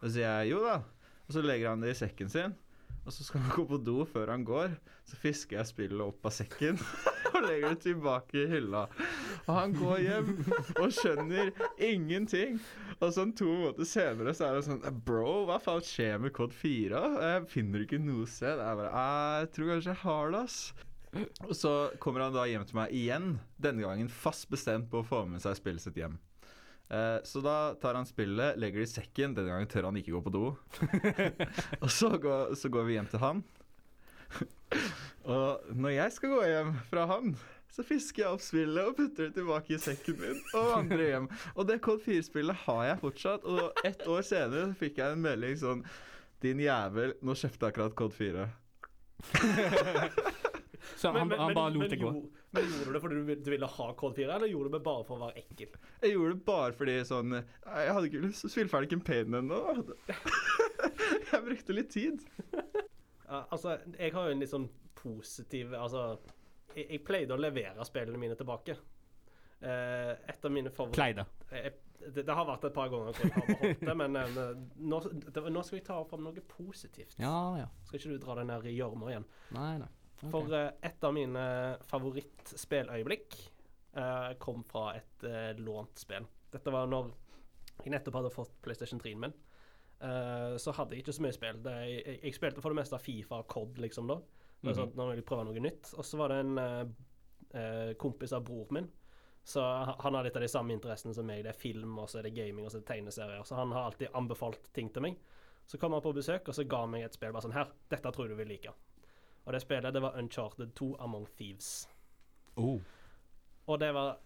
Og så sier jeg jo da. Og så legger han det i sekken sin. Og så skal han gå på do før han går. Så fisker jeg spillet opp av sekken <laughs> og legger det tilbake i hylla. Og han går hjem og skjønner ingenting. Og sånn to måneder senere så er det sånn Bro, hva faen skjer med kod 4? Jeg finner ikke noe sted. Jeg bare «Ah, Jeg tror kanskje jeg har det, ass. Og så kommer han da hjem til meg igjen, denne gangen fast bestemt på å få med seg spillet sitt hjem. Eh, så da tar han spillet, legger det i sekken. Denne gangen tør han ikke gå på do. <laughs> og så går, så går vi hjem til han. og når jeg skal gå hjem fra han, så fisker jeg opp spillet og putter det tilbake i sekken min og vandrer hjem. Og det Code 4-spillet har jeg fortsatt. Og ett år senere fikk jeg en melding sånn Din jævel, nå kjøpte jeg akkurat Code 4. <laughs> Så han, han bare lot det gå. men gjorde du det fordi du, du ville ha Code 4, eller gjorde du det bare for å være ekkel? Jeg gjorde det bare fordi sånn Jeg hadde ikke lyst til å spille ferdig campaignen ennå. <laughs> Jeg brukte litt tid. Altså, jeg har jo en litt sånn positiv Altså, jeg, jeg pleide å levere spillene mine tilbake. Uh, et av mine favoritter Pleide. Det, det har vært et par ganger hvor jeg har beholdt det, men uh, nå, det, nå skal vi ta fram noe positivt. Ja, ja. Skal ikke du dra deg ned i gjørma igjen? Nei, nei. For uh, et av mine favorittspilløyeblikk uh, kom fra et uh, lånt spill. Dette var når jeg nettopp hadde fått PlayStation 3-en min. Eh, så hadde jeg ikke så mye spill. Det, jeg, jeg spilte for det meste av Fifa og COD, liksom, da. Mm -hmm. Sånn, når jeg ville prøve noe nytt. Og så var det en eh, eh, kompis av bror min. Så han har litt av de samme interessene som meg. Det er film, og så er det gaming, og så er det tegneserier. Så han har alltid anbefalt ting til meg. Så kom han på besøk, og så ga han meg et spill bare sånn Her, dette tror du vil like. Og det spillet, det var Uncharted 2 Among Thieves. Oh. Og det var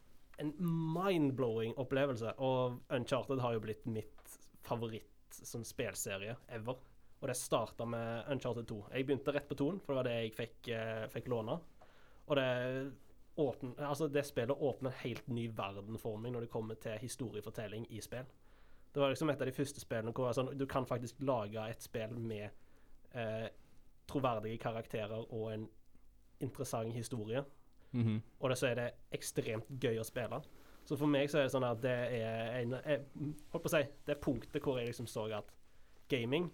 en mind-blowing opplevelse. Og Uncharted har jo blitt mitt favoritt sånn spelserie ever. Og det starta med Uncharted 2. Jeg begynte rett på 2-en, for det var det jeg fikk, eh, fikk låne. Og det åpne, altså det spillet åpner en helt ny verden for meg når det kommer til historiefortelling i spill. Det var liksom et av de første spillene hvor altså, du kan faktisk lage et spill med eh, troverdige karakterer og en interessant historie, Mhm. og så er det ekstremt gøy å spille. Så for meg så er det sånn at det er en jeg, Holdt på å si Det er punktet hvor jeg liksom så at gaming,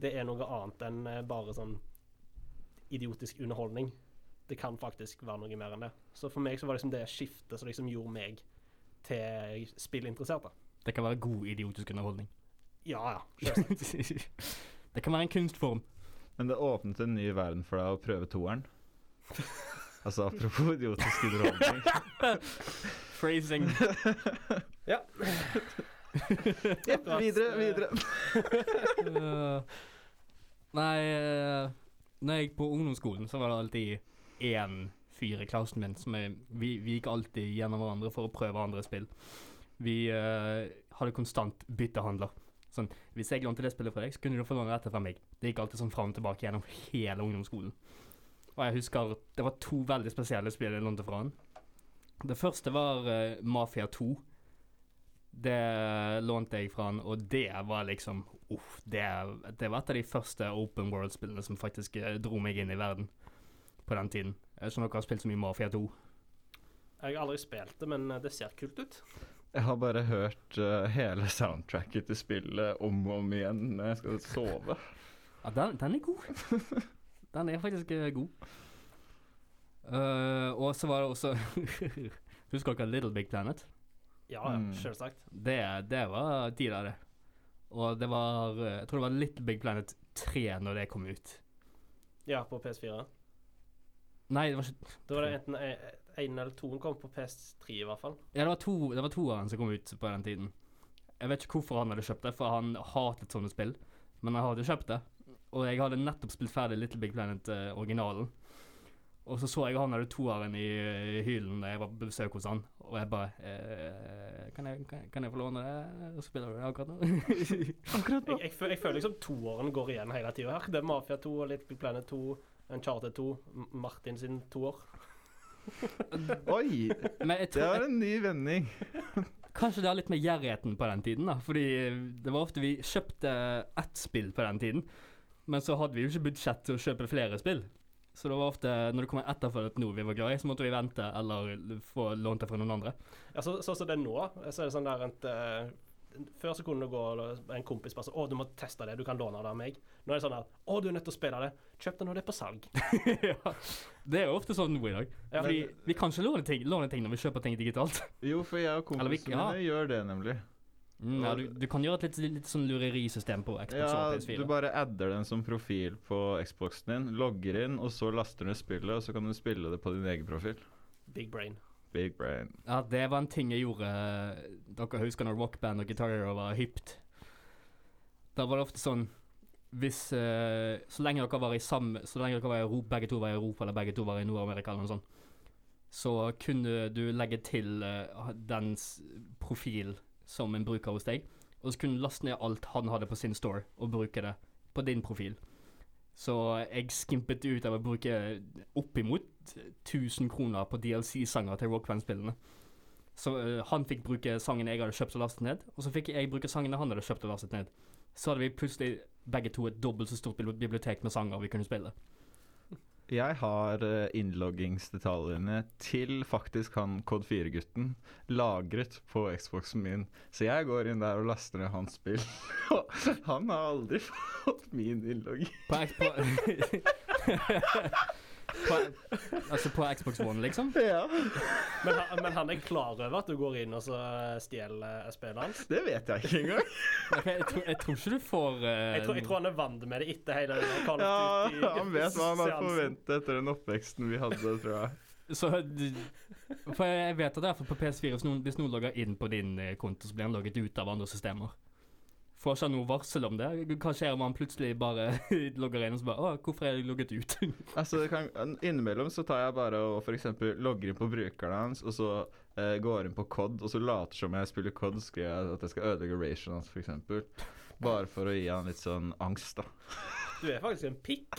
det er noe annet enn eh, bare sånn idiotisk underholdning. Det kan faktisk være noe mer enn det. Så for meg så var det liksom det skiftet som liksom gjorde meg til spillinteressert. da. Det kan være god idiotisk underholdning. Ja, ja. <laughs> det kan være en kunstform. Men det åpnet en ny verden for deg å prøve toeren. <laughs> Altså apropos idiotisk underholdning. <laughs> Phrasing. Ja. Jepp, videre, videre. <laughs> Eh, nei, uh, når jeg gikk på ungdomsskolen, så var det alltid én fyr i klassen min som jeg, vi, vi gikk alltid gjennom hverandre for å prøve andre spill. Vi uh, hadde konstant byttehandler. Sånn, hvis jeg lånte det spillet fra deg, så kunne du få låne dette fra meg. Det gikk alltid sånn fram og tilbake gjennom hele ungdomsskolen. Og jeg husker det var to veldig spesielle spill jeg lånte fra han. Det første var uh, Mafia 2. Det lånte jeg fra han, og det var liksom Uff, det, det var et av de første open world-spillene som faktisk eh, dro meg inn i verden på den tiden. Jeg om dere har spilt så mye Mafia 2. Jeg har aldri spilt det, men det ser kult ut. Jeg har bare hørt uh, hele soundtracket til spillet om og om igjen når jeg skal sove. Ja, den, den er god. Den er faktisk eh, god. Uh, og så var det også <laughs> Husker dere Little Big Planet? Ja, Mm. selvsagt. Det, det var tidligere. det. Og det var Jeg tror det var Little Big Planet 3 når det kom ut. Ja, på PS4. Nei, det var ikke Da var det enten én eller to kom på PS3, i hvert fall. Ja, det var to Det var toeren som kom ut på den tiden. Jeg vet ikke hvorfor han hadde kjøpt det, for han hatet sånne spill. Men han hadde kjøpt det. Og jeg hadde nettopp spilt ferdig Little Big Planet-originalen. og så så jeg han hadde toeren i i hyllen da jeg var på besøk hos han. Og jeg bare eh, kan, jeg, kan, kan jeg få låne det? Og spiller du det <laughs> akkurat nå? Jeg, jeg, føl- jeg føler liksom toåren går igjen hele tida her. Det er Mafia 2 og Little Big Planet 2, Uncharted 2, Martin sin toår. <laughs> Oi! Det var en ny vending. Kanskje det har litt med gjerrigheten på den tiden, da. Fordi det var ofte vi kjøpte ett spill på den tiden, men så hadde vi jo ikke budsjett til å kjøpe flere spill. Så det var ofte, når det kom etterfor etterfølger noe vi var glad i, så måtte vi vente eller få lånt det fra noen andre. Ja, så, sånn som det er nå, så er det sånn der at Før så kunne det gå en kompis bare sånn 'Å, du må teste det. Du kan låne det av meg.' Nå er det sånn at 'Å, du er nødt til å spille det. Kjøp det når det er på salg'. <laughs> ja, det er jo ofte sånn i dag. Ja, Fordi vi kan ikke låne ting, låne ting når vi kjøper ting digitalt. <laughs> Jo, for jeg og kompisene ja. mine gjør det nemlig. Mm, ja, du, du kan gjøre et litt, litt sånn lurerisystem på Xbox Ja, og PS4. du bare adder den som profil på Xboxen din, logger inn, og så laster du spillet, og så kan du spille det på din egen profil. Big brain. Big brain. Ja, det var en ting jeg gjorde Dere husker når rockband og Guitar var hypt? Da var det ofte sånn Hvis uh, Så lenge dere var i samme Så lenge dere var i Europa, begge to var i Europa, eller begge to var i Nord-Amerika, eller noe sånt, så kunne du legge til uh, dens profil som en bruker hos deg, og så kunne du laste ned alt han hadde på sin store, og bruke det på din profil. Så jeg skimpet ut av å bruke oppimot 1000 kroner på DLC-sanger til Rockband-spillene. Så uh, han fikk bruke sangen jeg hadde kjøpt og lastet ned, og så fikk jeg bruke sangen han hadde kjøpt og lastet ned. Så hadde vi plutselig begge to et dobbelt så stort bibliotek med sanger vi kunne spille. Jeg har eh, innloggingsdetaljene til faktisk han Kod 4-gutten lagret på Xboxen min. Så jeg går inn der og laster ned hans spill. <laughs> Han har aldri <laughs> fått min innlogging. På, på, <laughs> på Altså på Xbox One, liksom? <laughs> Ja, Men, han- men han er klar over at du går inn og så eh, stjeler spillet hans? det vet jeg ikke engang. <laughs> Okay, jeg, tror, jeg tror ikke du får uh, Jeg tror, jeg tror han er vant med det etter hele den Call Ja, i, <laughs> han vet hva han har forventet etter den oppveksten vi hadde, tror jeg. Så For jeg vet at derfor på PS4 hvis noen, hvis noen logger inn på din eh, konto, så blir han logget ut av andre systemer. Får ikke han noe varsel om det? Hva skjer om han plutselig bare <laughs> logger inn og så bare Å, hvorfor er jeg logget ut? <laughs> Altså, det kan, Innimellom så tar jeg bare og f.eks. logger inn på brukeren hans, og så eh, går inn på COD, og så later som jeg spiller COD, skriver jeg at jeg skal ødelegge ration hans, f.eks. Bare for å gi han litt sånn angst, da. Du er faktisk en pikk.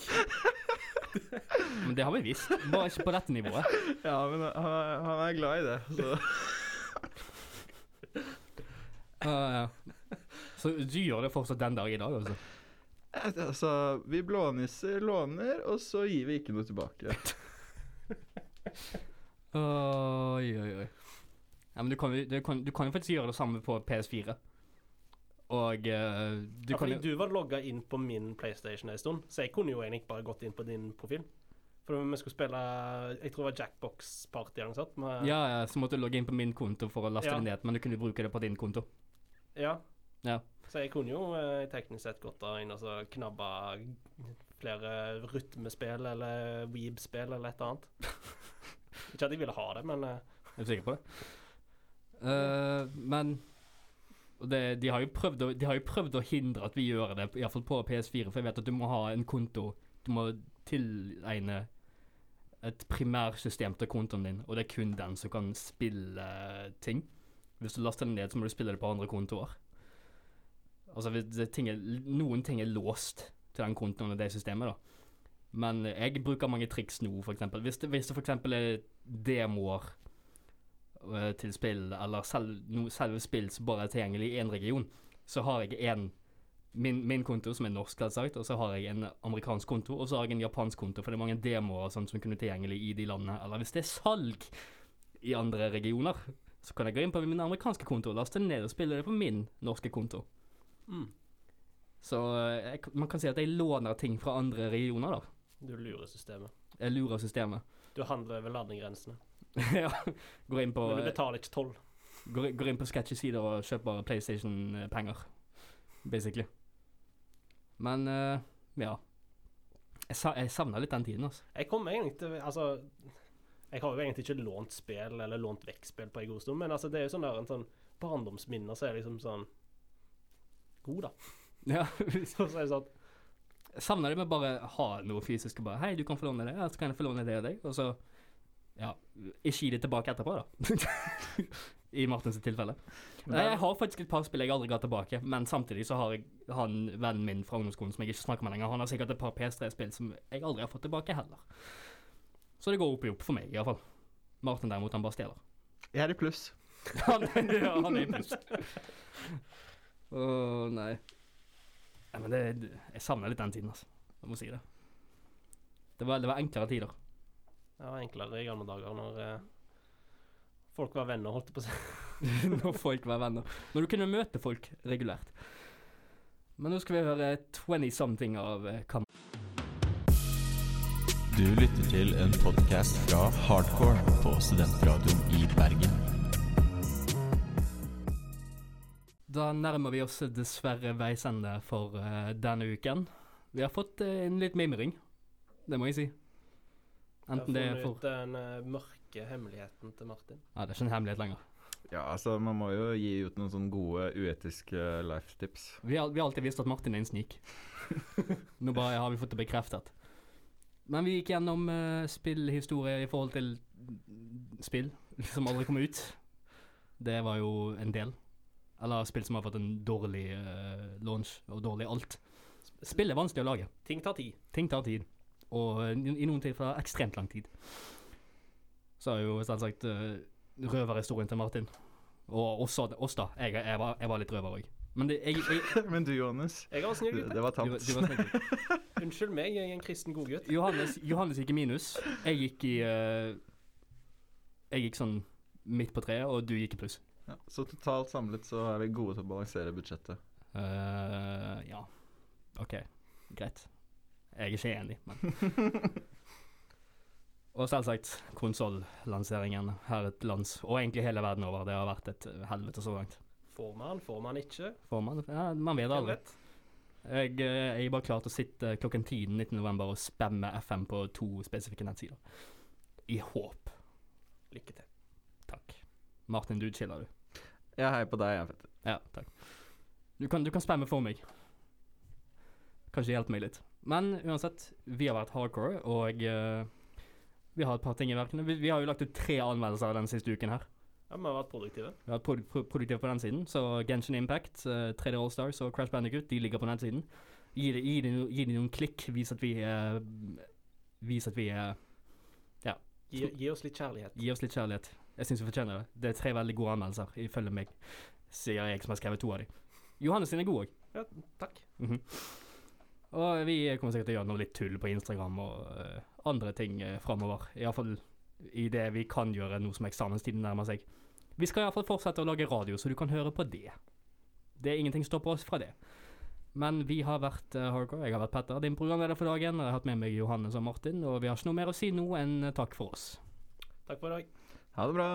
<laughs> Men det har vi visst, bare ikke på dette nivået. Ja, men han, er- han er glad i det, så Uh. Så du gjør det fortsatt den dag i dag, altså? Altså, vi blånisser låner, og så gir vi ikke noe tilbake. <laughs> Oi, oi, oi. Ja, men du kan, du, kan, du kan jo faktisk gjøre det samme på PS4. Og uh, du ja, kan jo du var logga inn på min PlayStation en stund, så jeg kunne jo egentlig bare gått inn på din profil. For vi skulle spille Jeg tror det var Jackbox Party eller noe sånt. med- Ja, ja, så måtte du logge inn på min konto for å laste Ja. det ned, men du kunne bruke det på din konto. ja. Ja. Så jeg kunne jo eh, teknisk sett gått da inn og så knabba flere rytmespill eller Weeb-spill eller et eller annet. <laughs> Ikke at jeg ville ha det, men eh, Er sikker på det? Uh, men det, de, har å, de har jo prøvd å hindre at vi gjør det, iallfall på PS4. For jeg vet at du må ha en konto Du må tilegne et primærsystem til kontoen din, og det er kun den som kan spille ting. Hvis du laster den ned, så må du spille det på andre kontoer. Altså, ting er, noen ting er låst til den kontoen og det systemet, da. Men jeg bruker mange triks nå, eksempel. Hvis det, hvis det eksempel er demoer eh, til spill, eller selv, no, selve spill som bare er tilgjengelig i én region, så har jeg en min, min konto, som er norsk, selvsagt, og så har jeg en amerikansk konto, og så har jeg en japansk konto, for det er mange demoer og som kunne tilgjengelig i de landene. Eller hvis det er salg i andre regioner, så kan jeg gå inn på min amerikanske konto, laste den ned og spille det på min norske konto. Mm, Så eh, jeg, man kan si at jeg låner ting fra andre regioner, da. du lurer systemet. Jeg lurer systemet. Du handler over landegrensene. <laughs> ja. Går inn på Men du betaler ikke toll. Går, går inn på sketchy sider og kjøper PlayStation-penger, basically. Men uh, ja. Jeg, sa, savna litt den tiden, altså. Jeg kommer egentlig til Altså, jeg har jo egentlig ikke lånt spill eller lånt vekk spill på en god stund, men altså, det er jo sånn der en sånn barndomsminner så er liksom sånn God, da. <laughs> Ja, <laughs> Så er det sånn jeg savna det med bare ha noe fysisk og bare Hei, du kan få låne det, ja, så kan jeg få låne det og deg. Og så ja, ikke gi det tilbake etterpå, da. <laughs> I Martins tilfelle. Nei, jeg har faktisk et par spill jeg aldri ga tilbake, men samtidig så har jeg han vennen min fra ungdomsskolen som jeg ikke snakker med lenger, han har sikkert et par PS3-spill som jeg aldri har fått tilbake heller. Så det går opp i opp for meg, iallfall. Martin derimot, han bare stjeler. Jeg er i pluss. Han, ja, han er i pluss. Å, nei. nei. Men det, jeg savner litt den tiden, altså. Jeg må si det. Det var, det var enklere tider. Det var enklere i gamle dager når eh, folk var venner, holdt jeg på å si. <laughs> Når folk var venner. Når du kunne møte folk regulært. Men nå skal vi høre 20 something av eh, Kam... Du lytter til en podkast fra Hardcore på Studentradioen i Bergen. Da nærmer vi oss dessverre veis ende for uh, denne uken. Vi har fått uh, en litt mimring, det må jeg si. Enten det Jeg er har for funnet ut den eh, mørke hemmeligheten til Martin. Ja, det er ikke en hemmelighet lenger. Ja, altså, man må jo gi ut noen sånne gode, uetiske life-tips. Vi har, vi har alltid visst at Martin er en snik. <laughs> Nå bare har vi fått det bekreftet. Men vi gikk gjennom uh, spillhistorie i forhold til spill som aldri kom ut. Det var jo en del. Eller spill som har fått en dårlig uh, launch, og dårlig alt. Spill er vanskelig å lage. Ting tar tid. Ting tar tid. Og eh, i, noen tilfeller ekstremt lang tid. Så er jo selvsagt uh, røverhistorien til Martin. Og også oss, da. Jeg, jeg, var, jeg var litt røver òg. Men <laughs> Men du, Johannes. Jeg var snill Det, gutt. det var du, du. <laughs> Unnskyld meg, jeg er en kristen godgutt. Johannes, Johannes gikk i minus. Jeg gikk i uh, Jeg gikk sånn midt på treet, og du gikk i pluss. Ja, så totalt samlet så er vi gode til å balansere budsjettet. Uh, ja. OK. Greit. Jeg er ikke enig, men <laughs> Og selvsagt konsollanseringen her et lands, og egentlig hele verden over. Det har vært et helvete så langt. Får man, får man ikke. Får man ja, Man vet aldri. Jeg, eh, jeg er bare klar til å sitte klokken 10 den 19. november og spamme FM på to spesifikke nettsider. I håp. Lykke til. Martin, du chiller, du. Jeg heier på deg, jeg, Petter. Ja, takk. Du kan, du kan spamme for meg. Kanskje hjelpe meg litt. Men uansett, vi har vært hardcore, og uh, vi har et par ting i verkene. Vi, vi har jo lagt ut tre anmeldelser den siste uken her. Ja, Vi har vært produktive. Vi har vært pro pro produktive på den siden. Så Genshin Impact, uh, 3D Allstars og Crash Bandicoot de ligger på den siden. Gi dem gi de, gi de noen klikk. Vis at vi uh, Vis at vi eh, Gi, gi oss litt kjærlighet. Gi oss litt kjærlighet. Jeg syns vi fortjener det. Det er tre veldig gode anmeldelser, ifølge meg. Sier jeg som har skrevet to av dem. Johannes sin er god òg. Ja, takk. Og vi kommer sikkert til å gjøre noe litt tull på Instagram og uh, andre ting uh, framover. Iallfall i det vi kan gjøre nå som eksamenstiden nærmer seg. Vi skal iallfall fortsette å lage radio, så du kan høre på det. Det er ingenting som stopper oss fra det. Men vi har vært uh, Hardcore. Jeg har vært Petter, din programleder for dagen. Og jeg har hatt med meg Johannes og Martin, og vi har ikke noe mer å si nå enn eh, takk for oss. Takk for i dag. Ha det bra.